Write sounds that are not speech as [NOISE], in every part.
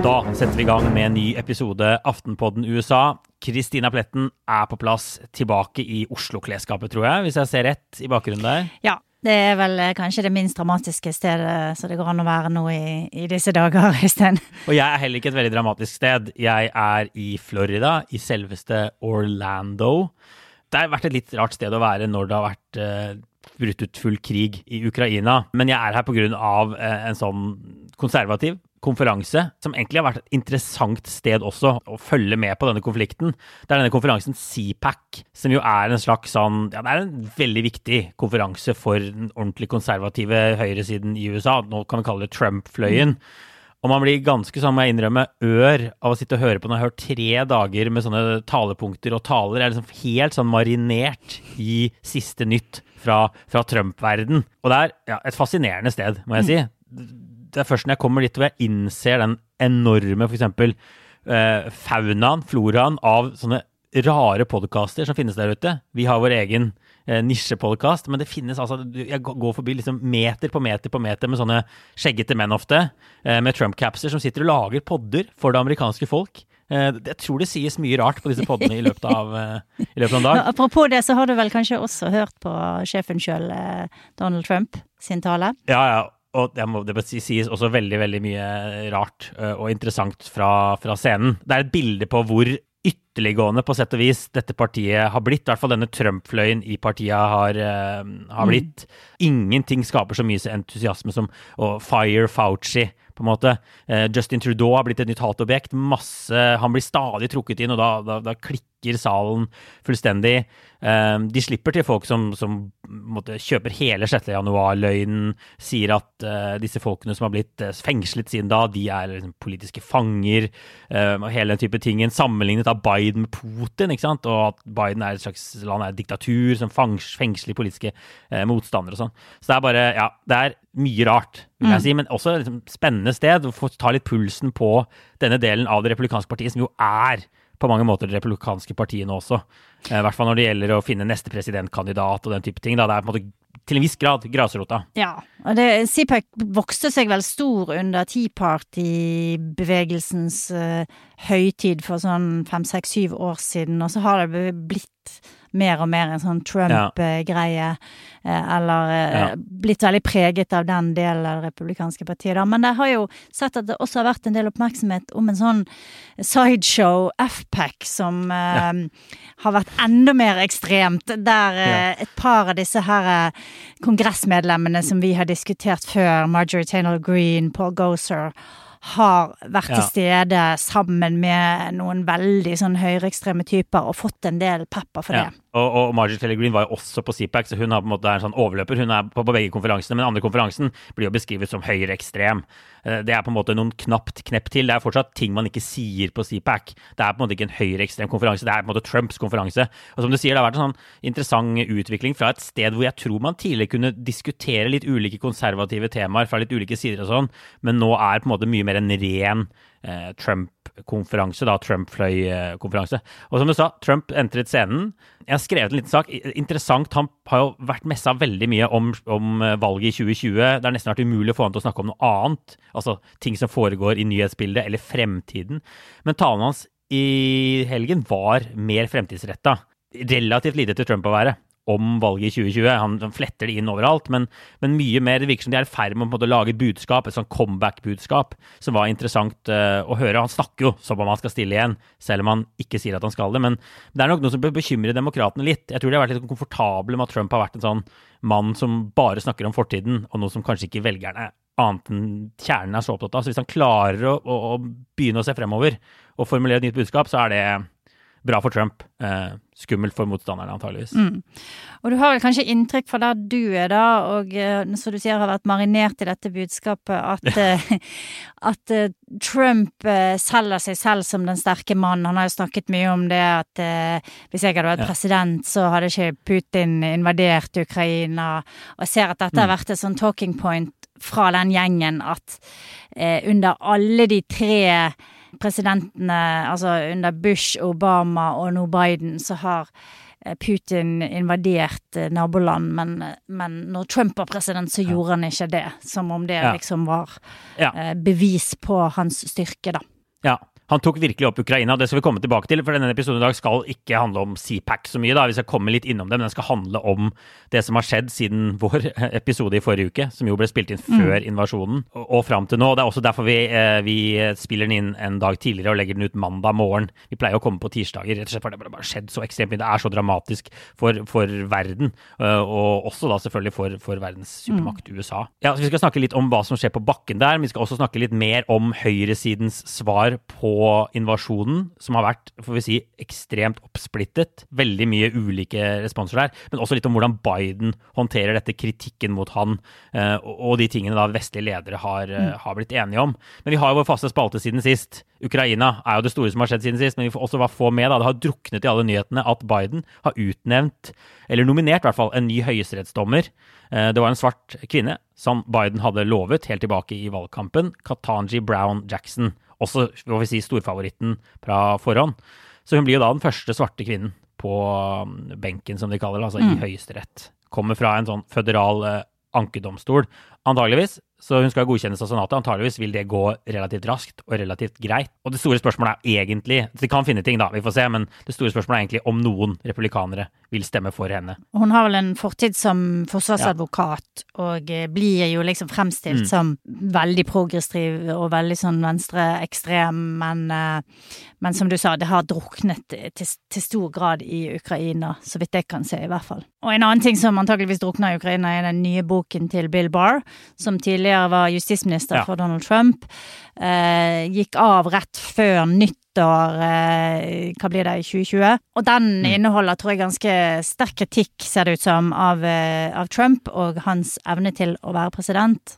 Da setter vi i gang med en ny episode Aftenpodden USA. Kristina Pletten er på plass tilbake i Oslo-klesskapet, tror jeg, hvis jeg ser rett i bakgrunnen der. Ja, det er vel eh, kanskje det minst dramatiske stedet så det går an å være nå i, i disse dager, [LAUGHS] Øystein. Og jeg er heller ikke et veldig dramatisk sted. Jeg er i Florida, i selveste Orlando. Det har vært et litt rart sted å være når det har vært uh, brutt ut full krig i Ukraina. Men jeg er her av uh, en sånn konservativ konferanse, som egentlig har vært et interessant sted også å følge med på denne konflikten. Det er denne konferansen CPAC, som jo er en slags sånn Ja, det er en veldig viktig konferanse for den ordentlig konservative høyresiden i USA. Nå kan vi kalle det Trump-fløyen. Og man blir ganske, sånn må jeg innrømme, ør av å sitte og høre på når jeg har hørt tre dager med sånne talepunkter og taler. Jeg er liksom helt sånn marinert i siste nytt fra, fra Trump-verden. Og det er ja, et fascinerende sted, må jeg si det er først når jeg kommer dit hvor jeg innser den enorme f.eks. Eh, faunaen, floraen av sånne rare podkaster som finnes der ute. Vi har vår egen eh, nisjepodkast, men det finnes altså Jeg går forbi liksom meter på meter på meter med sånne skjeggete menn ofte, eh, med Trump-capser, som sitter og lager podder for det amerikanske folk. Eh, jeg tror det sies mye rart på disse poddene i løpet av, eh, i løpet av en dag. [LAUGHS] Apropos det, så har du vel kanskje også hørt på sjefen sjøl, Donald Trump, sin tale? Ja, ja. Og det, må, det sies også veldig veldig mye rart og interessant fra, fra, scenen. Det er et bilde på hvor ytterliggående på sett og vis dette partiet har blitt. I hvert fall denne Trump-fløyen i partiet har, har blitt. Mm. Ingenting skaper så mye entusiasme som å fire Fauci på en måte. Justin Trudeau har blitt et nytt hatobjekt. Masse, Han blir stadig trukket inn, og da, da, da klikker salen fullstendig. Eh, de slipper til folk som, som måtte, kjøper hele 6. januar-løgnen, sier at uh, disse folkene som har blitt uh, fengslet siden da, de er liksom, politiske fanger, og hele den type ting. Sammenlignet av Biden med Putin, ikke sant? og at Biden er et slags land er et diktatur som fengsler politiske motstandere og sånn. Så det er bare Ja, det er mye rart, vil jeg mm. si, men også et liksom, spennende sted å få ta litt pulsen på denne delen av det republikanske partiet, som jo er på mange måter det republikanske partiet nå også. Eh, I hvert fall når det gjelder å finne neste presidentkandidat og den type ting. Da. Det er på en måte til en viss grad grasrota. Ja, og det, CPAC vokste seg vel stor under Tea Party-bevegelsens uh, høytid for sånn fem, seks, syv år siden, og så har det blitt mer og mer en sånn Trump-greie. Eh, eller eh, ja. blitt veldig preget av den delen av det republikanske partiet. Da. Men jeg har jo sett at det også har vært en del oppmerksomhet om en sånn sideshow, FPAC, som ja. eh, har vært enda mer ekstremt. Der eh, et par av disse her kongressmedlemmene som vi har diskutert før, Marjorie Taylor Green, Paul Goser, har vært ja. til stede sammen med noen veldig sånn høyreekstreme typer og fått en del pepper for ja. det. Og, og Margie Taylor Green var jo også på CPAC, så hun har på en måte en sånn overløper. Hun er på, på begge konferansene, men den andre konferansen blir jo beskrevet som høyreekstrem. Eh, det er på en måte noen knapt knepp til. Det er fortsatt ting man ikke sier på CPAC. Det er på en måte ikke en høyreekstrem konferanse, det er på en måte Trumps konferanse. Og som du sier, det har vært en sånn interessant utvikling fra et sted hvor jeg tror man tidligere kunne diskutere litt ulike konservative temaer fra litt ulike sider og sånn, men nå er på en måte mye mer en ren Trump-konferanse, da, Trump-fløy-konferanse. Og som du sa, Trump entret scenen. Jeg har skrevet en liten sak. Interessant, han har jo vært messa veldig mye om, om eh, valget i 2020. Det har nesten vært umulig å få han til å snakke om noe annet. Altså ting som foregår i nyhetsbildet, eller fremtiden. Men talen hans i helgen var mer fremtidsretta. Relativt lite til Trump å være. Om valget i 2020. Han, han fletter det inn overalt, men, men, mye mer. Det virker som de er i ferd med å lage et budskap, et sånn comeback-budskap, som var interessant uh, å høre. Han snakker jo som om han skal stille igjen, selv om han ikke sier at han skal det. Men det er nok noe som bekymrer demokratene litt. Jeg tror de har vært litt komfortable med at Trump har vært en sånn mann som bare snakker om fortiden, og noe som kanskje ikke velgerne annet enn kjernen er så opptatt av. Så hvis han klarer å, å, å begynne å se fremover og formulere et nytt budskap, så er det bra for Trump. Eh, skummelt for motstanderne, antageligvis. Mm. Og du har vel kanskje inntrykk fra der du er, da, og eh, som du sier har vært marinert i dette budskapet, at, [LAUGHS] eh, at uh, Trump selger seg selv som den sterke mannen. Han har jo snakket mye om det at hvis jeg hadde vært ja. president, så hadde ikke Putin invadert Ukraina. Og jeg ser at dette mm. har vært et sånn talking point fra den gjengen at under alle de tre presidentene, altså under Bush, Obama og nå Biden, så har eh, Putin invadert eh, naboland, men, men når Trump var president, så gjorde han ikke det. Som om det liksom var. Eh, bevis på hans styrke, da. Ja, han tok virkelig opp Ukraina. Det skal vi komme tilbake til, for denne episoden i dag skal ikke handle om CPAC så mye. da, Vi skal komme litt innom det, men den skal handle om det som har skjedd siden vår [LAUGHS] episode i forrige uke, som jo ble spilt inn mm. før mm. invasjonen, og, og fram til nå. Det er også derfor vi, eh, vi, spiller den inn en dag tidligere og legger den ut mandag morgen. Vi pleier å komme på tirsdager, rett og slett fordi det har skjedd så ekstremt mye. Det er så dramatisk for, for verden, eh, og også da selvfølgelig for, for verdens supermakt mm. USA. Ja, så Vi skal snakke litt om hva som skjer på bakken der, men vi skal også snakke litt mer om høyresidens svar på invasjonen, som har vært får vi si, ekstremt oppsplittet. Veldig mye ulike responser der. Men også litt om hvordan Biden håndterer dette, kritikken mot han, eh, og de tingene da vestlige ledere har, eh, mm. har blitt enige om. Men vi har jo vår faste spalte siden sist. Ukraina er jo det store som har skjedd siden sist, men vi får også få med da, det har druknet i alle nyhetene at Biden har utnevnt, eller nominert i hvert fall, en ny høyesterettsdommer. Eh, det var en svart kvinne som Biden hadde lovet helt tilbake i valgkampen, Katanji Brown Jackson også må vi si, storfavoritten fra forhånd. Så hun blir jo da den første svarte kvinnen på um, benken, som de kaller det, altså mm. i Høyesterett. Kommer fra en sånn føderal eh, ankedomstol, antageligvis. Så hun skal godkjennes av Senatet. Antageligvis vil det gå relativt raskt og relativt greit. Og det store spørsmålet er egentlig De kan finne ting, da, vi får se, men det store spørsmålet er egentlig om noen republikanere vil stemme for henne. Hun har vel en fortid som forsvarsadvokat, ja. og eh, blir jo liksom fremstilt mm. som veldig progressiv og veldig sånn venstreekstrem, men, eh, men som du sa, det har druknet til, til, stor grad i Ukraina, så vidt jeg kan se, i hvert fall. Og en annen ting som antageligvis drukner i Ukraina, er den nye boken til Bill Barr, som tidligere var justisminister ja. for Donald Trump. Eh, gikk av rett før nyttår, eh, hva blir det, i 2020. Og den mm. inneholder, tror jeg, ganske sterk kritikk, ser det ut som, av, eh, av Trump og hans evne til å være president.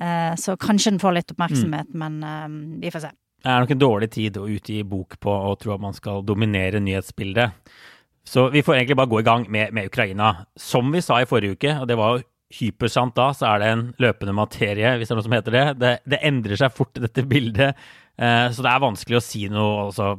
Eh, så kanskje den får litt oppmerksomhet, mm. men eh, vi får se. Det er nok en dårlig tid å utgi bok på og tro at man skal dominere nyhetsbildet. Så vi får egentlig bare gå i gang med, med Ukraina. Som vi sa i forrige uke, og det var jo hypersant da, så er det en løpende materie, hvis det er noe som heter det. Det, det endrer seg fort, dette bildet. Eh, så det er vanskelig å si noe altså,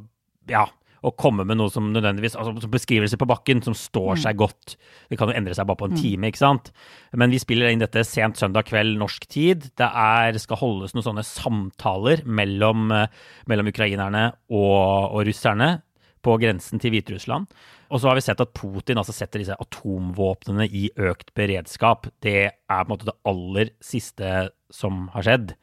ja, å komme med noe som nødvendigvis altså Beskrivelse på bakken som står mm. seg godt. Det kan jo endre seg bare på en mm. time, ikke sant. Men vi spiller inn dette sent søndag kveld norsk tid. Det er, skal holdes noen sånne samtaler mellom, eh, mellom ukrainerne og, og russerne på grensen til Hviterussland. Og så har vi sett at Putin altså setter disse atomvåpnene i økt beredskap. Det er på en måte det aller siste som har skjedd.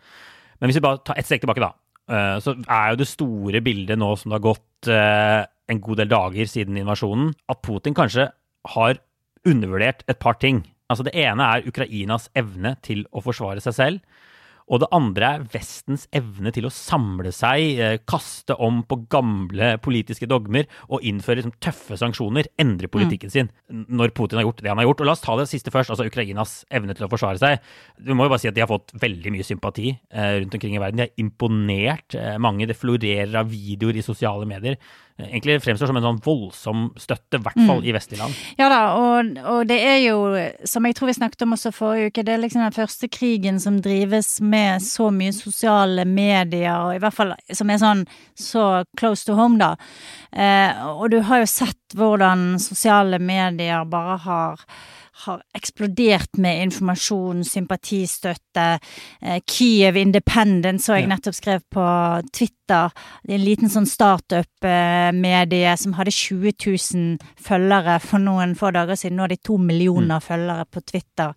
Men hvis vi bare tar ett steg tilbake, da, eh, så er jo det store bildet nå som det har gått eh, en god del dager siden invasjonen, at Putin kanskje har undervurdert et par ting. Altså Det ene er Ukrainas evne til å forsvare seg selv. Og det andre er Vestens evne til å samle seg, eh, kaste om på gamle politiske dogmer og innføre liksom, tøffe sanksjoner, endre politikken mm. sin når Putin har gjort det han har gjort. Og la oss ta det siste først, altså Ukrainas evne til å forsvare seg. Du må jo bare si at de har fått veldig mye sympati eh, rundt omkring i verden. De har imponert eh, mange. Det florerer av videoer i sosiale medier egentlig fremstår som en sånn voldsom støtte, i hvert fall mm. i vestlige land. Ja da, og, og, det er jo, som jeg tror vi snakket om også forrige uke, det er liksom den første krigen som drives med så mye sosiale medier, og i hvert fall som er sånn så close to home, da. Eh, og du har jo sett hvordan sosiale medier bare har har eksplodert med informasjon, sympatistøtte. Eh, Kiev Independent så jeg nettopp skrev på Twitter. Er en liten sånn startup-medie som hadde 20 000 følgere for noen få dager siden. Nå har de to millioner mm. følgere på Twitter.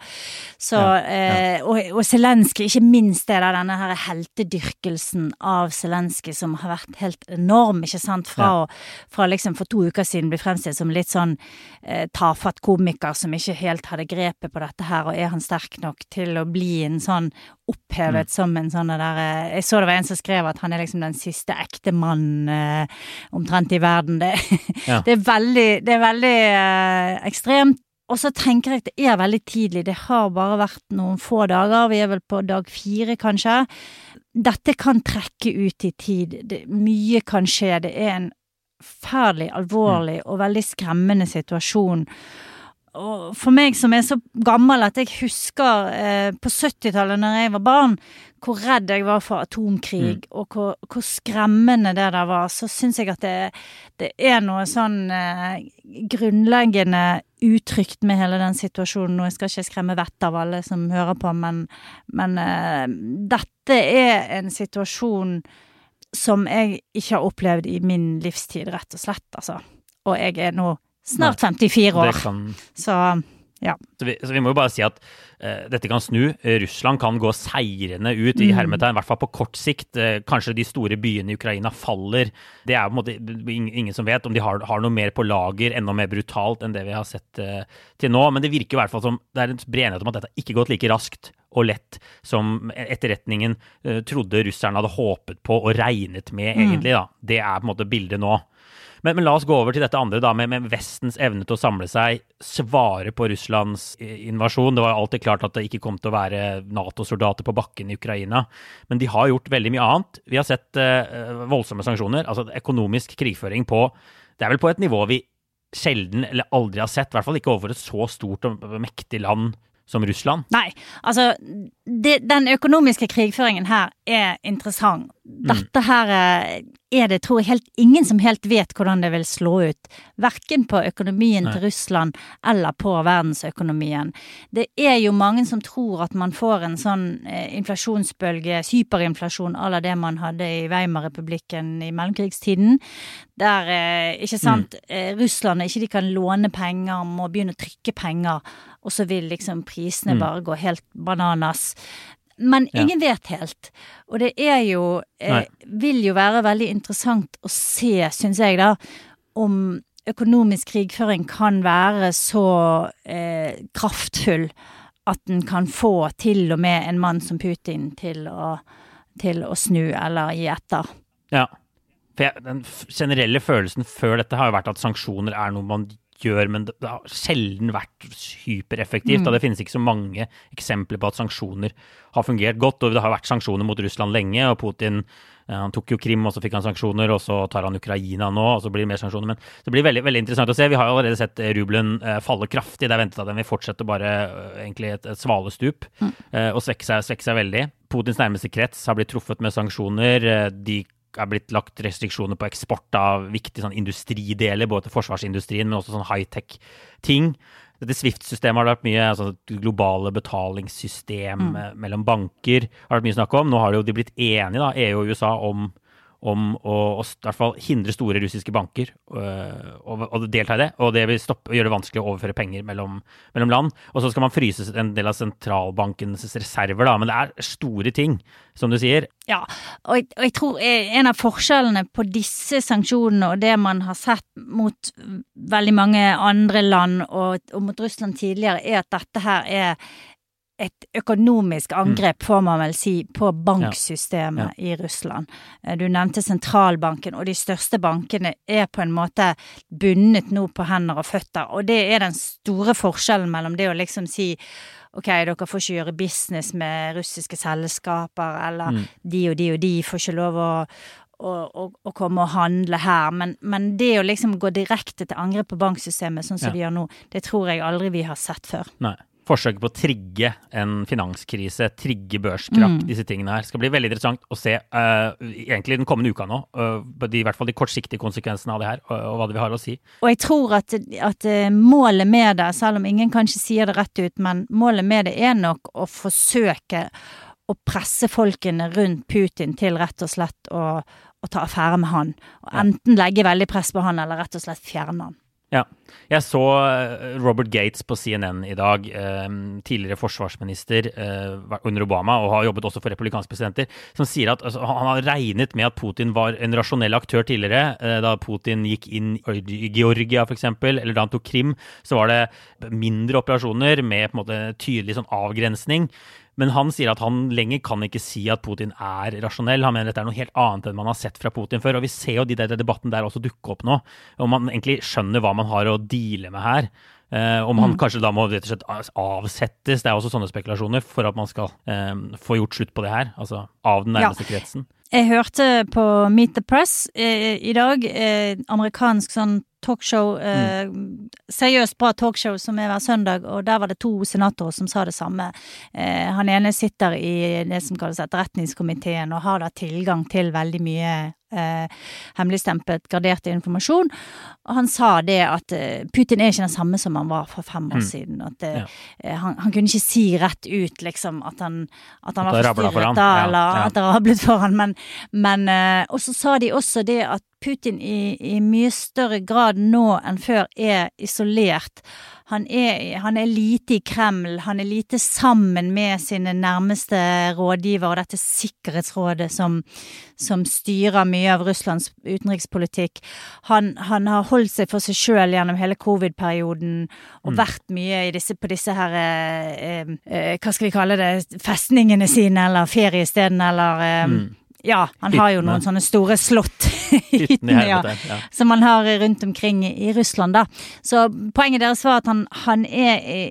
Så, ja, ja. Eh, og, og Zelenskyj, ikke minst det der, denne her heltedyrkelsen av Zelenskyj som har vært helt enorm, ikke sant. Fra, ja. fra liksom for to uker siden ble fremstilt som litt sånn eh, tafatt komiker som ikke helt hadde grepet på dette her, og er han sterk nok til å bli en sånn opphevet mm. som en sånn der eh, Jeg så det var en som skrev at han er liksom den siste ekte mannen eh, omtrent i verden. Det, ja. [LAUGHS] det, er veldig, det er veldig eh, ekstremt. Og så tenker jeg at det er veldig tidlig. Det har bare vært noen få dager. Vi er vel på dag fire, kanskje. Dette kan trekke ut i tid. Det, mye kan skje. Det er en forferdelig alvorlig og veldig skremmende situasjon. Og for meg som er så gammel at jeg husker eh, på 70-tallet når jeg var barn, hvor redd jeg var for atomkrig, mm. og hvor, hvor, skremmende det der var, så syns jeg at det, det, er noe sånn eh, grunnleggende utrygt med hele den situasjonen. Og jeg skal ikke skremme vettet av alle som hører på, men, men eh, dette er en situasjon som jeg ikke har opplevd i min livstid, rett og slett, altså. Og jeg er nå snart 54 år. Kan... Så ja. Så vi, så vi, må jo bare si at uh, dette kan snu. Russland kan gå seirende ut i mm. hermetegn, i hvert fall på kort sikt. Uh, kanskje de store byene i Ukraina faller. Det er på en måte ingen som vet om de har, har noe mer på lager, enda mer brutalt enn det vi har sett uh, til nå. Men det virker i hvert fall som det er en bred enighet om at dette ikke har gått like raskt og lett som etterretningen trodde russerne hadde håpet på og regnet med, mm. egentlig. da. Det er på en måte bildet nå. Men, men, la oss gå over til dette andre, da, med, med, Vestens evne til å samle seg, svare på Russlands invasjon. Det var alltid klart at det ikke kom til å være Nato-soldater på bakken i Ukraina. Men de har gjort veldig mye annet. Vi har sett uh, voldsomme sanksjoner, altså økonomisk krigføring på Det er vel på et nivå vi sjelden eller aldri har sett, i hvert fall ikke overfor et så stort og mektig land som Russland? Nei, altså det, Den økonomiske krigføringen her er interessant. Mm. Dette her eh, er det, tror jeg, helt ingen som helt vet hvordan det vil slå ut. Verken på økonomien Nei. til Russland eller på verdensøkonomien. Det er jo mange som tror at man får en sånn eh, inflasjonsbølge, hyperinflasjon à la det man hadde i Weimar-republikken i mellomkrigstiden. Der, eh, ikke sant, mm. eh, Russland ikke de kan låne penger, må begynne å trykke penger, og så vil liksom prisene mm. bare gå helt bananas. Men ingen ja. vet helt. Og det er jo eh, Vil jo være veldig interessant å se, syns jeg, da, om økonomisk krigføring kan være så eh, kraftfull at den kan få til og med en mann som Putin til å, til å snu eller gi etter. Ja. For jeg, den generelle følelsen før dette har jo vært at sanksjoner er noe man gjør, men det, har sjelden vært hypereffektivt. Mm. Og det finnes ikke så mange eksempler på at sanksjoner har fungert godt. Og det har vært sanksjoner mot Russland lenge, og Putin han tok jo Krim, og så fikk han sanksjoner, og så tar han Ukraina nå, og så blir det mer sanksjoner. Men det blir veldig, veldig interessant å se. Vi har jo allerede sett eh, rubelen eh, falle kraftig. Det er ventet at den vil fortsette bare eh, egentlig et, et svalestup mm. og svekke seg, svekke seg veldig. Putins nærmeste krets har blitt truffet med sanksjoner. De er blitt lagt restriksjoner på eksport av viktige sånn, industrideler, både til forsvarsindustrien, men også sånn high-tech-ting. Dette Swift-systemet har det vært mye altså, globale betalingssystem mm. mellom banker. har det vært mye snakk om. Nå har de jo blitt enige, da, EU og USA, om om å, å i hvert fall hindre store russiske banker øh, å delta i det. Og det vil stoppe, gjøre det vanskelig å overføre penger mellom, mellom, land. Og så skal man fryse en del av sentralbankens reserver, da. Men det er store ting, som du sier. Ja, og jeg, og jeg tror en av forskjellene på disse sanksjonene og det man har sett mot veldig mange andre land og, og mot Russland tidligere, er at dette her er et økonomisk mm. angrep, får man vel si, på banksystemet ja. Ja. i Russland. Eh, du nevnte sentralbanken, og de største bankene er på en måte bundet nå på hender og føtter. Og det er den store forskjellen mellom det å liksom si ok, dere får ikke gjøre business med russiske selskaper, eller mm. de og de og de får ikke lov å, å, å, å, komme og handle her. Men, men, det å liksom gå direkte til angrep på banksystemet, sånn som ja. de gjør nå, det tror jeg aldri vi har sett før. Nei. Forsøket på å trigge en finanskrise, trigge børskrakk, mm. disse tingene her. Det skal bli veldig interessant å se uh, egentlig den kommende uka nå, uh, i hvert fall de kortsiktige konsekvensene av det her, og, og hva det vil ha å si. Og jeg tror at, at, målet med det, selv om ingen kanskje sier det rett ut, men målet med det er nok å forsøke å presse folkene rundt Putin til rett og slett å, å ta affære med han. Og enten legge veldig press på han, eller rett og slett fjerne han. Ja. Jeg så eh, Robert Gates på CNN i dag, eh, tidligere forsvarsminister eh, under Obama, og har jobbet også for republikanske presidenter, som sier at altså, han har regnet med at Putin var en rasjonell aktør tidligere. Da Putin gikk inn i Georgia f.eks., eller da han tok Krim, så var det mindre operasjoner med på en måte tydelig sånn avgrensning. Men han sier at han lenger kan ikke si at Putin er rasjonell. Han mener dette er noe helt annet enn man har sett fra Putin før. Og vi ser jo de der debatten der også dukke opp nå. Om man egentlig skjønner hva man har å deale med her. Eh, om han mm. kanskje da må rett og slett avsettes, det er også sånne spekulasjoner, for at man skal eh, få gjort slutt på det her. Altså av den nærmeste ja. kretsen. Jeg hørte på Meet the Press eh, i dag, eh, amerikansk sånn talkshow, eh, seriøst bra talkshow som er hver søndag, og der var det to senatorer som sa det samme. Eh, han ene sitter i det som kalles etterretningskomiteen og har da tilgang til veldig mye eh, hemmeligstempet, gradert informasjon. Og han sa det at eh, Putin er ikke den samme som han var for fem år mm. siden. At det, ja. han, han, kunne ikke si rett ut liksom at han, at han at var forstyrret da, eller ja, ja. at det rablet for han, men, men eh, Og så sa de også det at Putin i, i, mye større grad nå enn før er isolert. Han er, han er, lite i Kreml, han er lite sammen med sine nærmeste rådgivere og dette sikkerhetsrådet som, som styrer mye av Russlands utenrikspolitikk. Han, han har holdt seg for seg sjøl gjennom hele covid-perioden og mm. vært mye disse, på disse her eh, eh, Hva skal vi kalle det, festningene sine eller feriestedene eller eh, mm ja, han har jo noen sånne store slott. [LAUGHS] Hyttene, ja, ja. Som han har rundt omkring i Russland, da. Så poenget deres var at han, han er i,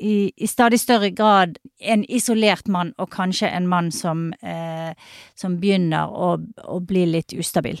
i, i, stadig større grad en isolert mann, og kanskje en mann som, eh, som begynner å, å bli litt ustabil.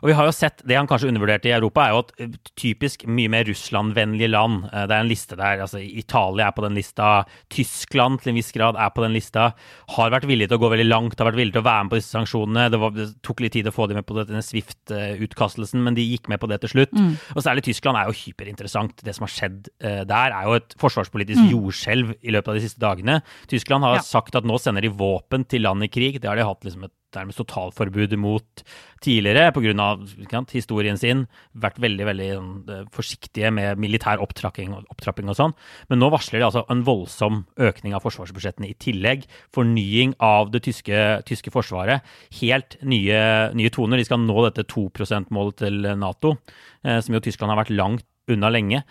Og vi har jo sett, Det han kanskje undervurderte i Europa, er jo at eh, typisk mye mer Russland-vennlige land eh, Det er en liste der. altså Italia er på den lista. Tyskland til en viss grad er på den lista. Har vært villig til å gå veldig langt, har vært villig til å være med på disse sanksjonene. Det, var, det tok litt tid å få dem med på denne Swift-utkastelsen, men de gikk med på det til slutt. Mm. Og særlig Tyskland er jo hyperinteressant. Det som har skjedd uh, der, er jo et forsvarspolitisk mm. jordskjelv i løpet av de siste dagene. Tyskland har ja. sagt at nå sender de våpen til land i krig. Det har de hatt liksom et nærmest totalforbud mot tidligere pga. historien sin. Vært veldig veldig sånn, eh, forsiktige med militær opptrapping, opptrapping og sånn. Men nå varsler de altså en voldsom økning av forsvarsbudsjettene i tillegg. Fornying av det tyske, tyske forsvaret. Helt nye, nye, toner. De skal nå dette 2 %-målet til Nato, eh, som jo Tyskland har vært langt unna lenge.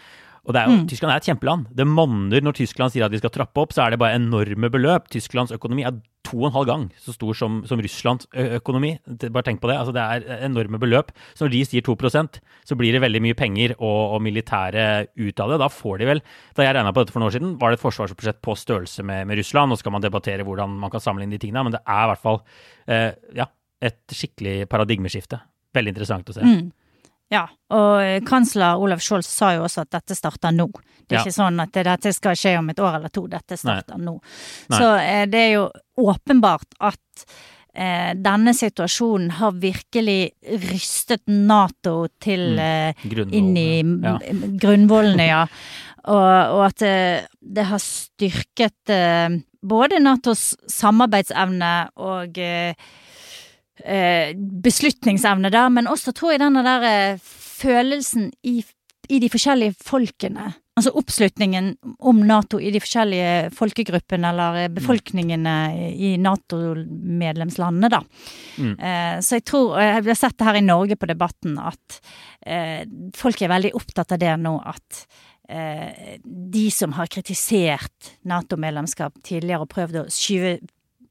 Og jo, mm. Tyskland er et kjempeland. Det monner når Tyskland sier at de skal trappe opp, så er det bare enorme beløp. Tysklands økonomi er to og en halv gang så stor som, som Russlands økonomi. Bare tenk på det. Altså, det er enorme beløp. Så når de sier 2% så blir det veldig mye penger og, og militære ut av det. Da får de vel Da jeg regna på dette for noen år siden, var det et forsvarsbudsjett på størrelse med, med Russland. Nå skal man debattere hvordan man kan sammenligne de tingene, men det er i hvert fall eh, ja, et skikkelig paradigmeskifte. Veldig interessant å se. Mm. Ja, og eh, kansler Olav Scholz sa jo også at dette starter nå. Det er ja. ikke sånn at dette skal skje om et år eller to, dette starter Nei. nå. Nei. Så eh, det er jo åpenbart at eh, denne situasjonen har virkelig rystet Nato til mm. eh, inn i ja. grunnvollene, ja. [LAUGHS] Og, og, at det, eh, det har styrket eh, både Natos samarbeidsevne og eh, beslutningsevne der, men også tror jeg denne der eh, følelsen i, i, de forskjellige folkene. Altså oppslutningen om Nato i de forskjellige folkegruppene eller eh, befolkningene i Nato-medlemslandene, da. Mm. Eh, så jeg tror, og jeg har sett det her i Norge på Debatten, at eh, folk er veldig opptatt av det nå at eh, de som har kritisert Nato-medlemskap tidligere og prøvd å skyve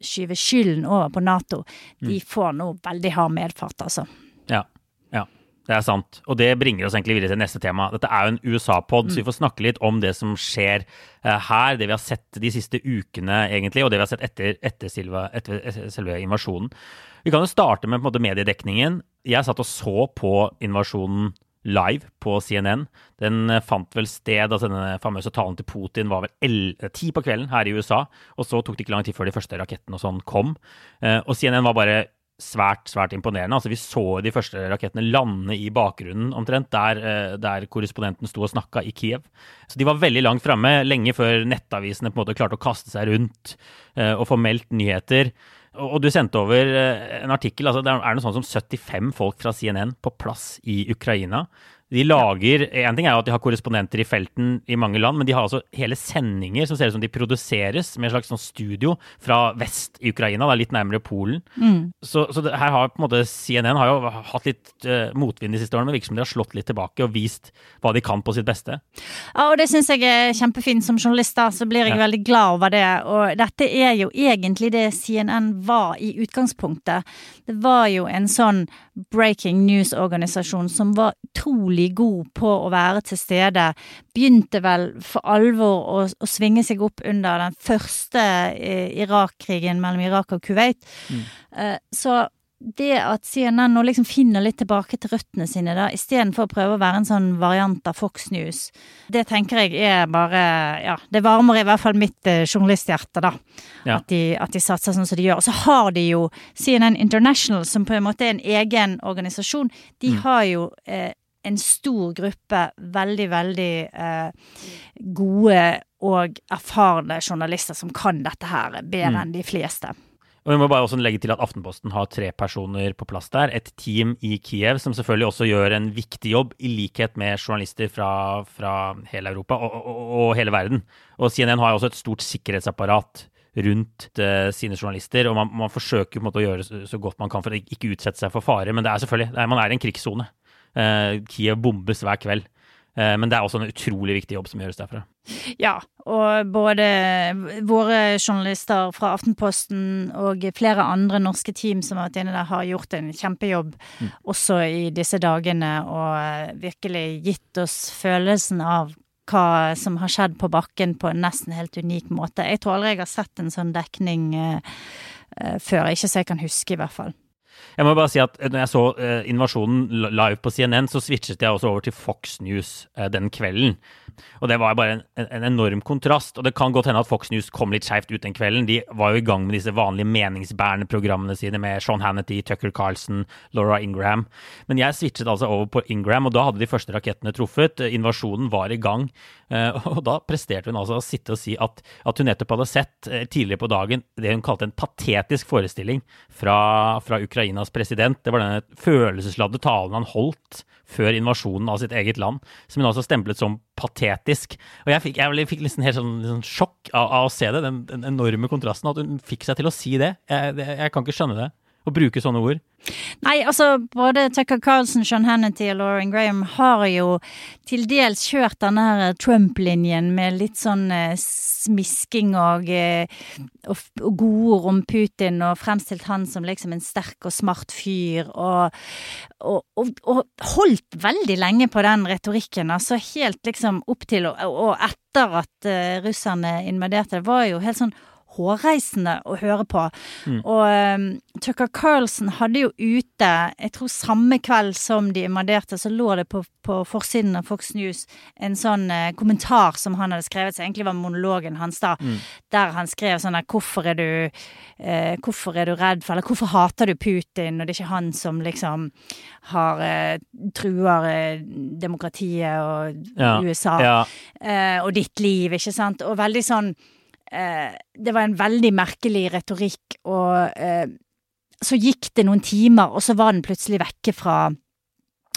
skyve skylden over på Nato, de mm. får nå veldig hard medfart, altså. Ja. Ja. Det er sant. Og det bringer oss egentlig videre til neste tema. Dette er jo en USA-pod, mm. så vi får snakke litt om det som skjer uh, her. Det vi har sett de siste ukene, egentlig, og det vi har sett etter, etter, Silva, etter, etter selve invasjonen. Vi kan jo starte med på en måte, mediedekningen. Jeg satt og så på invasjonen live på CNN. Den fant vel sted, altså denne famøse talen til Putin var vel ti på kvelden her i USA. Og så tok det ikke lang tid før de første rakettene og sånn kom. Og CNN var bare svært svært imponerende. Altså, vi så de første rakettene lande i bakgrunnen omtrent, der, eh, der korrespondenten sto og snakka i Kiev. Så de var veldig langt framme, lenge før nettavisene på en måte klarte å kaste seg rundt og få meldt nyheter. Og, du sendte over uh, en artikkel. altså Det er noe sånt som 75 folk fra CNN på plass i Ukraina. De lager En ting er jo at de har korrespondenter i felten i mange land, men de har altså hele sendinger som ser ut som de produseres med et slags sånn studio fra vest i Ukraina, da, litt nærmere Polen. Mm. Så, så det, her har på en måte CNN har jo hatt litt uh, motvind de siste årene, men virker som de har slått litt tilbake og vist hva de kan på sitt beste. Ja, og det syns jeg er kjempefint som journalist, da, så blir jeg ja. veldig glad over det. Og dette er jo egentlig det CNN var i utgangspunktet. Det var jo en sånn breaking news-organisasjon som var utrolig god på å være til stede. Begynte vel for alvor å, å svinge seg opp under den første eh, Irak-krigen mellom Irak og Kuwait. Mm. Eh, så det at CNN nå liksom finner litt tilbake til røttene sine, da, istedenfor å prøve å være en sånn variant av Fox News, det tenker jeg er bare Ja, det varmer i hvert fall mitt eh, journalisthjerte, da. Ja. At, de, at, de, satser sånn som de gjør. Og så har de jo CNN International, som på en måte er en egen organisasjon. De mm. har jo eh, en stor gruppe veldig, veldig eh, gode og erfarne journalister som kan dette her bedre mm. enn de fleste. Og vi må bare også legge til at Aftenposten har tre personer på plass der. Et team i Kiev som selvfølgelig også gjør en viktig jobb, i likhet med journalister fra, fra hele Europa og, og, og, hele verden. Og CNN har også et stort sikkerhetsapparat rundt uh, sine journalister. Og man, man forsøker måte å gjøre så, godt man kan for å ikke utsette seg for fare. Men det er selvfølgelig, det er, man er i en krigssone. Uh, Kiev bombes hver kveld. Uh, men det er også en utrolig viktig jobb som gjøres derfra. Ja, og både våre journalister fra Aftenposten og flere andre norske team som har vært inne der, har gjort en kjempejobb mm. også i disse dagene og virkelig gitt oss følelsen av hva som har skjedd på bakken på en nesten helt unik måte. Jeg tror aldri jeg har sett en sånn dekning uh, før, ikke så jeg kan huske, i hvert fall. Jeg må bare si at når jeg så uh, invasjonen live på CNN, så switchet jeg også over til Fox News uh, den kvelden. Og det var bare en, en, enorm kontrast. Og det kan godt hende at Fox News kom litt skeivt ut den kvelden. De var jo i gang med disse vanlige meningsbærende programmene sine med Sean Hannity, Tucker Carlson, Laura Ingram. Men jeg switchet altså over på Ingram, og da hadde de første rakettene truffet. Invasjonen var i gang. Og da presterte hun altså å sitte og si at, at hun nettopp hadde sett tidligere på dagen det hun kalte en patetisk forestilling fra, fra Ukrainas Ukrainas president. Det var denne følelsesladde talen han holdt før invasjonen av sitt eget land, som hun altså stemplet som patetisk. Og jeg fikk, jeg fikk liksom helt sånn, sånn sjokk av, av, å se det, den, den, enorme kontrasten. At hun fikk seg til å si det. Jeg, det, jeg kan ikke skjønne det. Å bruke sånne ord. Nei, altså både Tucker Carlson, Sean Hannity og Lauren Graham har jo til dels kjørt denne Trump-linjen med litt sånn eh, smisking og, eh, og, og godord om Putin og fremstilt han som liksom en sterk og smart fyr og, og, og holdt veldig lenge på den retorikken, altså helt liksom opp til og, etter at uh, russerne invaderte. Var jo helt sånn hårreisende å høre på. Mm. Og um, Tucker Carlson hadde jo ute, jeg tror samme kveld som de invaderte, så lå det på, på forsiden av Fox News en sånn uh, kommentar som han hadde skrevet, som egentlig var monologen hans da, mm. der han skrev sånn der hvorfor er du uh, hvorfor er du redd for, eller hvorfor hater du Putin, og det er ikke han som liksom har uh, truer demokratiet og ja. USA ja. og ditt liv, ikke sant, og veldig sånn eh, Det var en veldig merkelig retorikk, og eh, så gikk det noen timer, og så var den plutselig vekke fra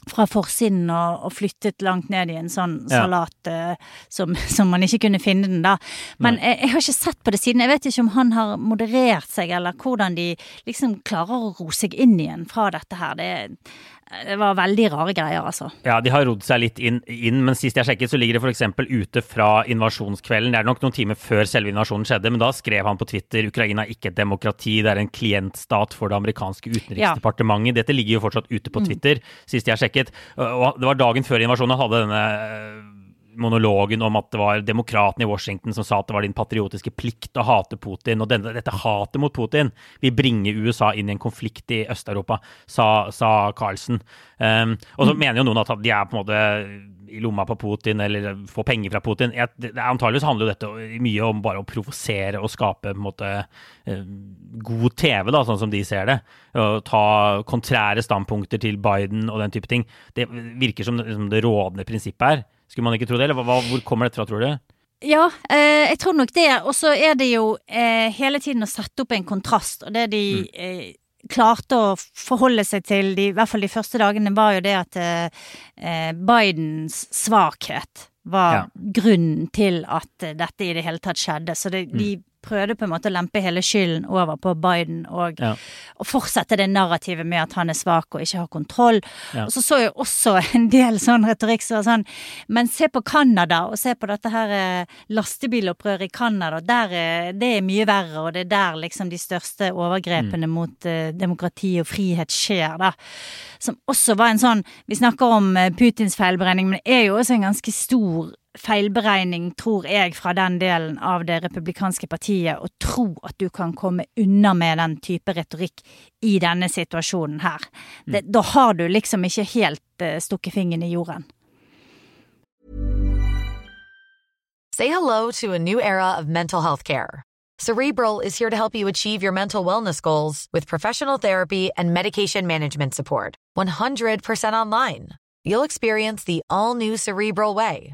fra forsiden og, og, flyttet langt ned i en sånn ja. salat eh, som, [LAUGHS] som, man ikke kunne finne den, da. Men jeg, jeg, har ikke sett på det siden. Jeg vet ikke om han har moderert seg, eller hvordan de liksom klarer å ro seg inn igjen fra dette her. Det, det var veldig rare greier, altså. Ja, de har rodd seg litt inn, inn, men sist jeg sjekket, så ligger det f.eks. ute fra invasjonskvelden. Det er nok noen timer før selve invasjonen skjedde, men da skrev han på Twitter Ukraina er ikke et demokrati, det er en klientstat for det amerikanske utenriksdepartementet. Ja. Dette ligger jo fortsatt ute på mm. Twitter, mm. sist jeg sjekket. Og det var dagen før invasjonen hadde denne monologen om at det var demokratene i Washington som sa at det var din patriotiske plikt å hate Putin. Og denne, dette hatet mot Putin vil bringe USA inn i en konflikt i Øst-Europa, sa, sa Carlsen. Um, og så mm. mener jo noen at de er på en måte i lomma på Putin eller får penger fra Putin. Jeg, det, antageligvis handler jo dette mye om bare å provosere og skape på en måte eh, god TV, da, sånn som de ser det. Og ta kontrære standpunkter til Biden og den type ting. Det virker som, som det rådende prinsippet her. Skulle man ikke tro det? Eller hva, hvor kommer dette fra, tror du? Ja, eh, jeg tror nok det. Og så er det jo eh, hele tiden å sette opp en kontrast. Og det de mm. eh, klarte å forholde seg til, de, i hvert fall de første dagene, var jo det at eh, Bidens svakhet var ja. grunnen til at dette i det hele tatt skjedde. Så det, mm. de prøvde på en måte å lempe hele skylden over på Biden og, ja. og fortsette det narrativet med at han er svak og ikke har kontroll. Ja. Og så så jeg også [LAUGHS] en del sånn retorikk som var sånn Men se på Canada, og se på dette her eh, lastebilopprøret i Canada. Der, det er mye verre, og det er der liksom de største overgrepene mm. mot uh, demokrati og frihet skjer, da. Som også var en sånn Vi snakker om Putins feilberegning, men det er jo også en ganske stor feilberegning, tror jeg, fra den delen av det republikanske partiet å tro at du kan komme unna med den type retorikk i denne situasjonen her. Det, mm. Da har du liksom ikke helt uh, stukket fingeren i jorden. Say hello to a new era of mental health care. Cerebral is here to help you achieve your mental wellness goals with professional therapy and medication management support. 100% online. You'll experience the all new Cerebral Way,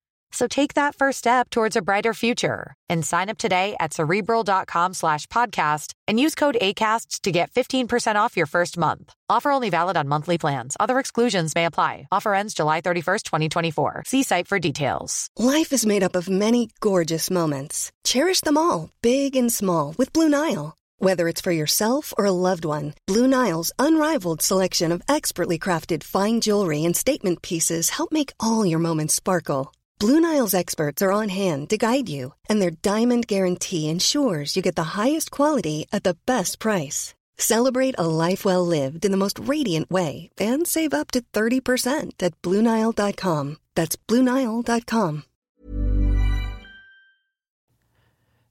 So take that first step towards a brighter future and sign up today at cerebral.com slash podcast and use code ACasts to get 15% off your first month. Offer only valid on monthly plans. Other exclusions may apply. Offer ends July 31st, 2024. See site for details. Life is made up of many gorgeous moments. Cherish them all, big and small, with Blue Nile. Whether it's for yourself or a loved one, Blue Nile's unrivaled selection of expertly crafted fine jewelry and statement pieces help make all your moments sparkle. Blue Nile's experts are on hand to guide you, and their diamond guarantee ensures you get the highest quality at the best price. Celebrate a life well lived in the most radiant way and save up to 30% at BlueNile.com. That's BlueNile.com.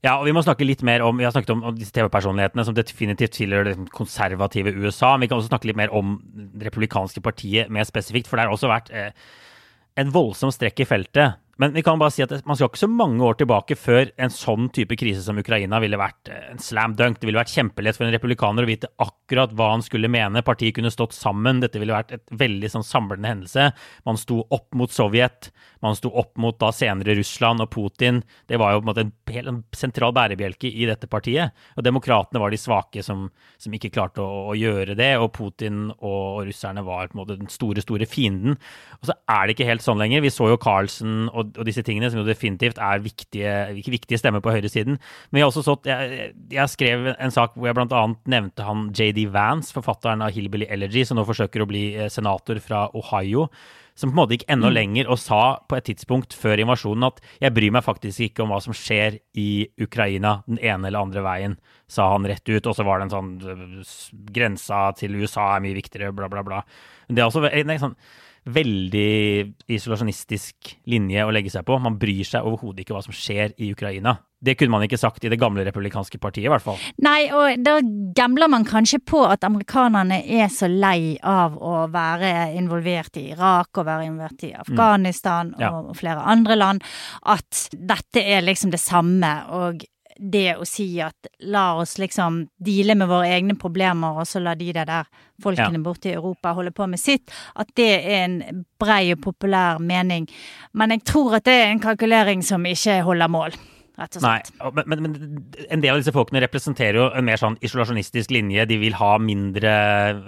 Ja, og vi må snakke litt mer om Vi har snakket om, disse TV-personlighetene som definitivt tilhører det konservative USA. Men vi kan også snakke litt mer om det republikanske partiet mer spesifikt, for det har også vært eh, en voldsom strekk i feltet. Men vi kan bare si at man skal ikke så mange år tilbake før en sånn type krise som Ukraina ville vært eh, en slam dunk. Det ville vært kjempelett for en republikaner å vite akkurat hva han skulle mene. Partiet kunne stått sammen. Dette ville vært et veldig sånn samlende hendelse. Man sto opp mot Sovjet. Man sto opp mot da senere Russland og Putin. Det var jo på en måte en helt sentral bærebjelke i dette partiet. Og demokratene var de svake som, som ikke klarte å, å, gjøre det. Og Putin og, og, russerne var på en måte den store, store fienden. Og så er det ikke helt sånn lenger. Vi så jo Carlsen og, og disse tingene, som jo definitivt er viktige, viktige stemmer på høyresiden. Men jeg har også sått, jeg, jeg skrev en sak hvor jeg bl.a. nevnte han JD Vance, forfatteren av Hillbilly Elegy, som nå forsøker å bli eh, senator fra Ohio som på en måte gikk enda mm. lenger og sa på et tidspunkt før invasjonen at jeg bryr meg faktisk ikke om hva som skjer i Ukraina den ene eller andre veien, sa han rett ut. Og så var det en sånn Grensa til USA er mye viktigere, bla, bla, bla. Det er også en, en sånn veldig isolasjonistisk linje å legge seg på. Man bryr seg overhodet ikke hva som skjer i Ukraina. Det kunne man ikke sagt i det gamle republikanske partiet, i hvert fall. Nei, og da gambler man kanskje på at amerikanerne er så lei av å være involvert i Irak og være involvert i Afghanistan mm. ja. og flere andre land, at dette er liksom det samme. og det å si at la oss liksom deale med våre egne problemer, og så la de der folkene ja. borte i Europa holde på med sitt, at det er en brei og populær mening. Men jeg tror at det er en kalkulering som ikke holder mål. Rett og slett. Nei, men, men, men, en del av disse folkene representerer jo en mer sånn isolasjonistisk linje. De vil ha mindre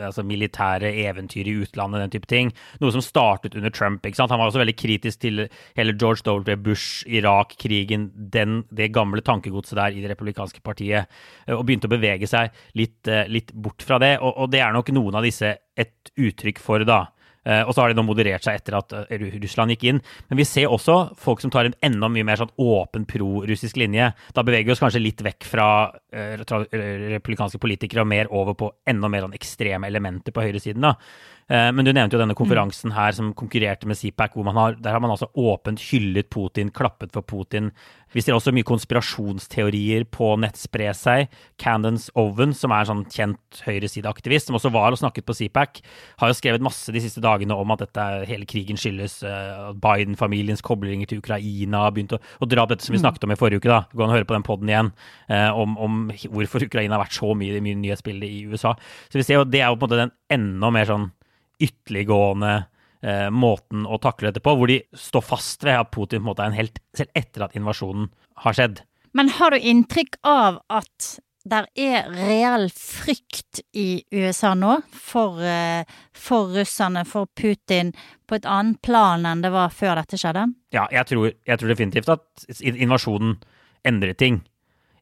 altså, militære eventyr i utlandet, den type ting. Noe som startet under Trump. ikke sant? Han var også veldig kritisk til hele George W. Bush, Irak-krigen, det gamle tankegodset der i det republikanske partiet, eh, og begynte å bevege seg litt, eh, litt bort fra det. Og, og det er nok noen av disse et uttrykk for, da. Uh, og så har de nå moderert seg etter at uh, Russland gikk inn. Men vi ser også folk som tar en enda mye mer sånn åpen pro-russisk linje. Da beveger vi oss kanskje litt vekk fra uh, republikanske politikere og mer over på enda mer sånn ekstreme elementer på høyresiden. da. Men du nevnte jo denne konferansen her som konkurrerte med CPAC, hvor man har, der har man altså åpent hyllet Putin, klappet for Putin, vi ser også mye konspirasjonsteorier på nett spre seg. Candence Oven, som er en sånn kjent høyresideaktivist, som også var og snakket på CPAC, har jo skrevet masse de siste dagene om at dette, hele krigen skyldes uh, Biden-familiens koblinger til Ukraina. har begynt å, å, dra opp dette som vi mm. snakket om i forrige uke. da. Gå an og høre på den poden igjen uh, om, om, hvorfor Ukraina har vært så mye i nyhetsbildet i USA. Så vi ser jo, Det er jo på en måte den enda mer sånn ytterliggående eh, måten å takle dette på, hvor de står fast ved at Putin på en måte er en helt selv etter at invasjonen har skjedd. Men har du inntrykk av at der er reell frykt i USA nå for, eh, for, russerne, for Putin, på et annet plan enn det var før dette skjedde? Ja, jeg tror, jeg tror definitivt at invasjonen endrer ting.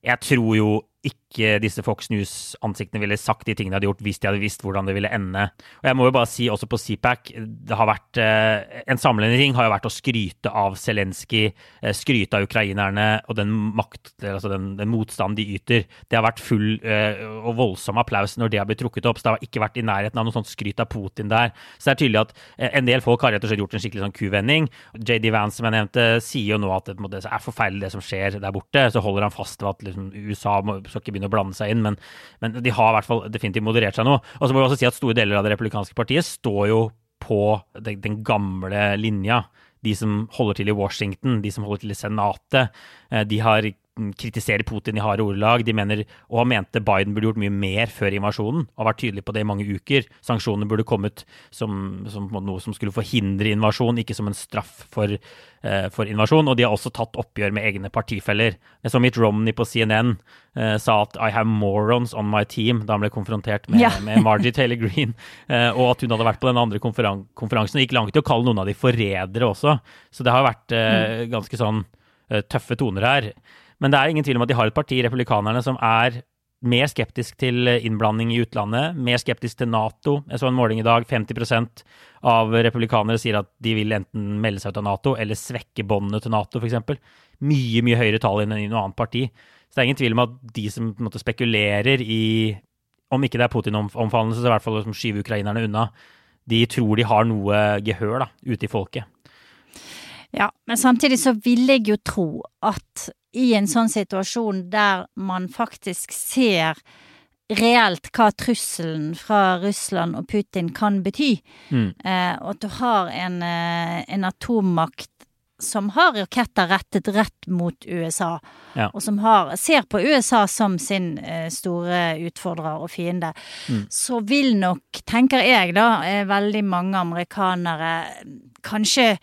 Jeg tror jo ikke disse Fox News-ansiktene ville sagt de tingene de hadde gjort hvis de hadde visst hvordan det ville ende. Og jeg må jo bare si også på CPAC, det har vært eh, En samlende ting har jo vært å skryte av Zelenskyj, eh, skryte av ukrainerne og den makt, altså den, den motstanden de yter. Det har vært full eh, og voldsom applaus når det har blitt trukket opp. Så det har ikke vært i nærheten av noe sånt skryt av Putin der. Så det er tydelig at en del folk har rett og slett gjort en skikkelig sånn kuvending. JD Vance, som jeg nevnte, sier jo nå at det er forferdelig det som skjer der borte. Så holder han fast ved at liksom, USA må, skal ikke begynne å blande seg inn, men, men de har i hvert fall definitivt moderert seg nå. Og så må vi også si at store deler av det republikanske partiet står jo på den, den gamle linja de som holder til i Washington, de som holder til i Senatet, eh, de har kritiserer Putin i harde ordelag. De mener, og mente Biden burde gjort mye mer før invasjonen, og vært tydelig på det i mange uker. Sanksjonene burde kommet som, som noe som skulle forhindre invasjon, ikke som en straff for, uh, for, invasjon. Og de har også tatt oppgjør med egne partifeller. Som Mitt Romney på CNN uh, sa at 'I have morons on my team' da han ble konfrontert med, ja. med Margie Taylor Green, uh, og at hun hadde vært på den andre konferan konferansen gikk langt i å kalle noen av de forrædere også. Så det har vært mm. ganske sånn tøffe toner her. Men det er ingen tvil om at de har et parti, republikanerne, som er mer skeptisk til innblanding i utlandet, mer skeptisk til Nato. Jeg så en måling i dag. 50% av republikanere sier at de vil enten melde seg ut av Nato eller svekke båndene til Nato, f.eks. Mye, mye høyere tall enn i noe annet parti. Så det er ingen tvil om at de som måte, spekulerer i Om ikke det er Putin-omfavnelse, så i hvert fall liksom, skyver ukrainerne unna. De tror de har noe gehør da, ute i folket. Ja, men samtidig så vil jeg jo tro at i en sånn situasjon der man faktisk ser reelt hva trusselen fra Russland og Putin kan bety, mm. eh, og at du har en, eh, en, atommakt som har raketter rettet rett mot USA, ja. og som har, ser på USA som sin eh, store utfordrer og fiende, mm. så vil nok, tenker jeg da, veldig mange amerikanere kanskje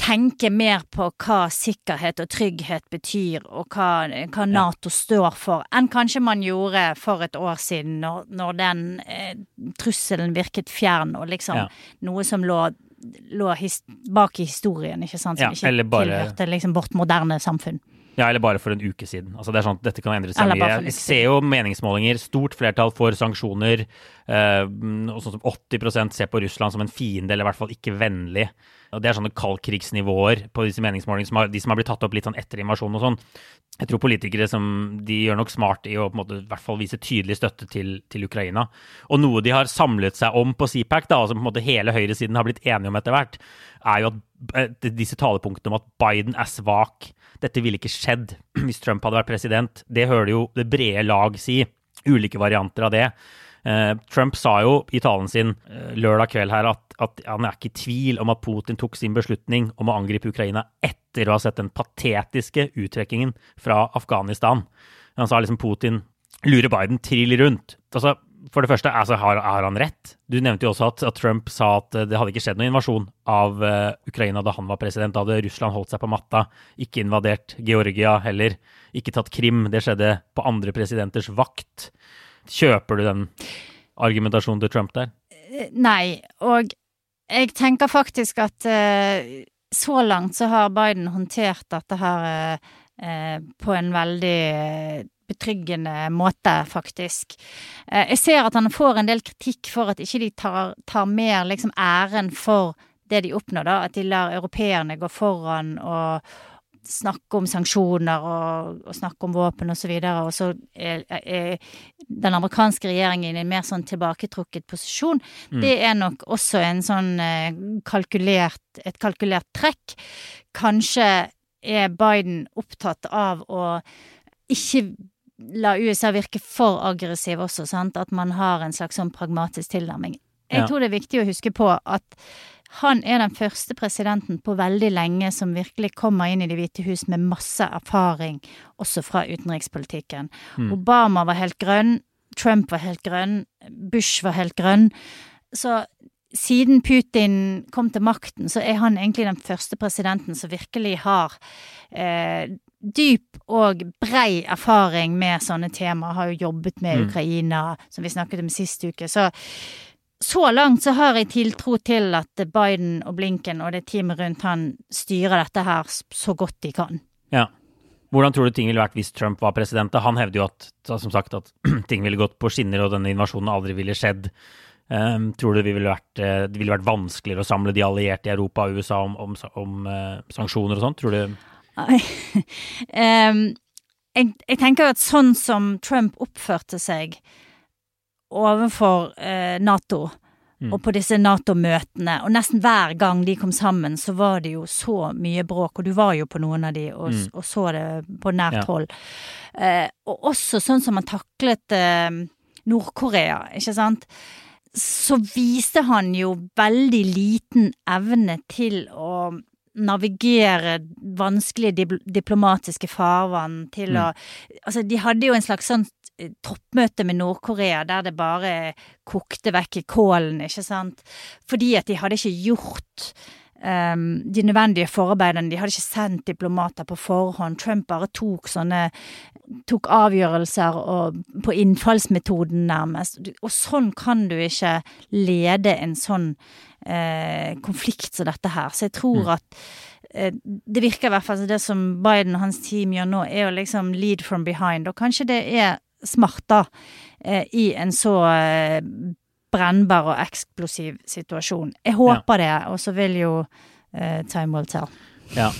tenke mer på hva sikkerhet og trygghet betyr, og hva, hva Nato står for, enn kanskje man gjorde for et år siden, når, når den eh, trusselen virket fjern, og liksom ja. noe som lå, lå bak i historien, ikke sant, som ja, ikke bare... tilhørte liksom vårt moderne samfunn. Ja, eller bare for en uke siden. Altså det er sånn at Dette kan endre seg mye. Jeg ser jo meningsmålinger. Stort flertall for sanksjoner. Eh, og sånn som 80% ser på Russland som en fiende, eller i hvert fall ikke vennlig. Og Det er sånne kaldkrigsnivåer på disse meningsmålingene, som har, de som har blitt tatt opp litt sånn etter invasjonen og sånn. Jeg tror politikere som de gjør nok smart i å på en måte, i hvert fall vise tydelig støtte til, til, Ukraina. Og noe de har samlet seg om på CPAC, da, altså på en måte hele høyresiden har blitt enige om etter hvert, er jo at eh, disse talepunktene om at Biden er svak. Dette ville ikke skjedd [CLEARS THROAT] hvis Trump hadde vært president. Det hører jo det brede lag si. Ulike varianter av det. Eh, Trump sa jo i talen sin eh, lørdag kveld her at, at, han er ikke i tvil om at Putin tok sin beslutning om å angripe Ukraina etter å ha sett den patetiske uttrekkingen fra Afghanistan. Han sa liksom Putin lurer Biden trill rundt. Altså, For det første, altså, har, har, han rett? Du nevnte jo også at, at, Trump sa at det hadde ikke skjedd noen invasjon av uh, Ukraina da han var president. Da hadde Russland holdt seg på matta, ikke invadert Georgia heller, ikke tatt Krim. Det skjedde på andre presidenters vakt. Kjøper du den argumentasjonen til Trump der? Nei, og jeg tenker faktisk at uh, så langt så har Biden håndtert dette her uh, på en veldig betryggende måte, faktisk. Eh, jeg ser at han får en del kritikk for at ikke de tar, tar mer liksom æren for det de oppnår, da. At de lar europeerne gå foran og snakke om sanksjoner og, og snakke om våpen osv. Og, og så er, er, den amerikanske regjeringen i en mer sånn tilbaketrukket posisjon. Mm. Det er nok også en sånn eh, kalkulert, et kalkulert trekk. Kanskje er Biden opptatt av å ikke la USA virke for aggressiv også, sant. At man har en slags sånn pragmatisk tilnærming. Jeg ja. tror det er viktig å huske på at han er den første presidenten på veldig lenge som virkelig kommer inn i Det hvite hus med masse erfaring, også fra utenrikspolitikken. Mm. Obama var helt grønn, Trump var helt grønn, Bush var helt grønn. Så siden Putin kom til makten, så er han egentlig den første presidenten som virkelig har eh, dyp og brei erfaring med sånne temaer. Har jo jobbet med mm. Ukraina, som vi snakket om sist uke. Så så langt så har jeg tiltro til at Biden og Blinken og det teamet rundt han styrer dette her så godt de kan. Ja. Hvordan tror du ting ville vært hvis Trump var president? Han hevder jo at, som sagt, at [CLEARS THROAT] ting ville gått på skinner og denne invasjonen aldri ville skjedd. Um, tror du det ville, vært, eh, det ville vært vanskeligere å samle de allierte i Europa og USA om, om, om uh, sanksjoner og sånn? Tror du um, [LAUGHS] jeg, jeg, tenker at sånn som Trump oppførte seg overfor eh, Nato, mm. og på disse Nato-møtene, og nesten hver gang de kom sammen, så var det jo så mye bråk, og du var jo på noen av de og, mm. og så det på nært hold. Eh, og også sånn som han taklet eh, Nord-Korea, ikke sant så viste han jo veldig liten evne til å navigere vanskelige diplomatiske farvann til mm. å Altså, de hadde jo en slags sånn toppmøte med Nord-Korea der det bare kokte vekk kålen, ikke sant, fordi at de hadde ikke gjort um, de nødvendige forarbeidene. De hadde ikke sendt diplomater på forhånd. Trump bare tok sånne tok avgjørelser og, på innfallsmetoden, nærmest. Og sånn kan du ikke lede en sånn eh, konflikt som dette her. Så jeg tror mm. at eh, det virker i hvert fall som det som Biden og hans team gjør nå, er å liksom lead from behind. Og kanskje det er smart, eh, i en så eh, brennbar og eksplosiv situasjon. Jeg håper ja. det, og så vil jo eh, time will tell. Ja.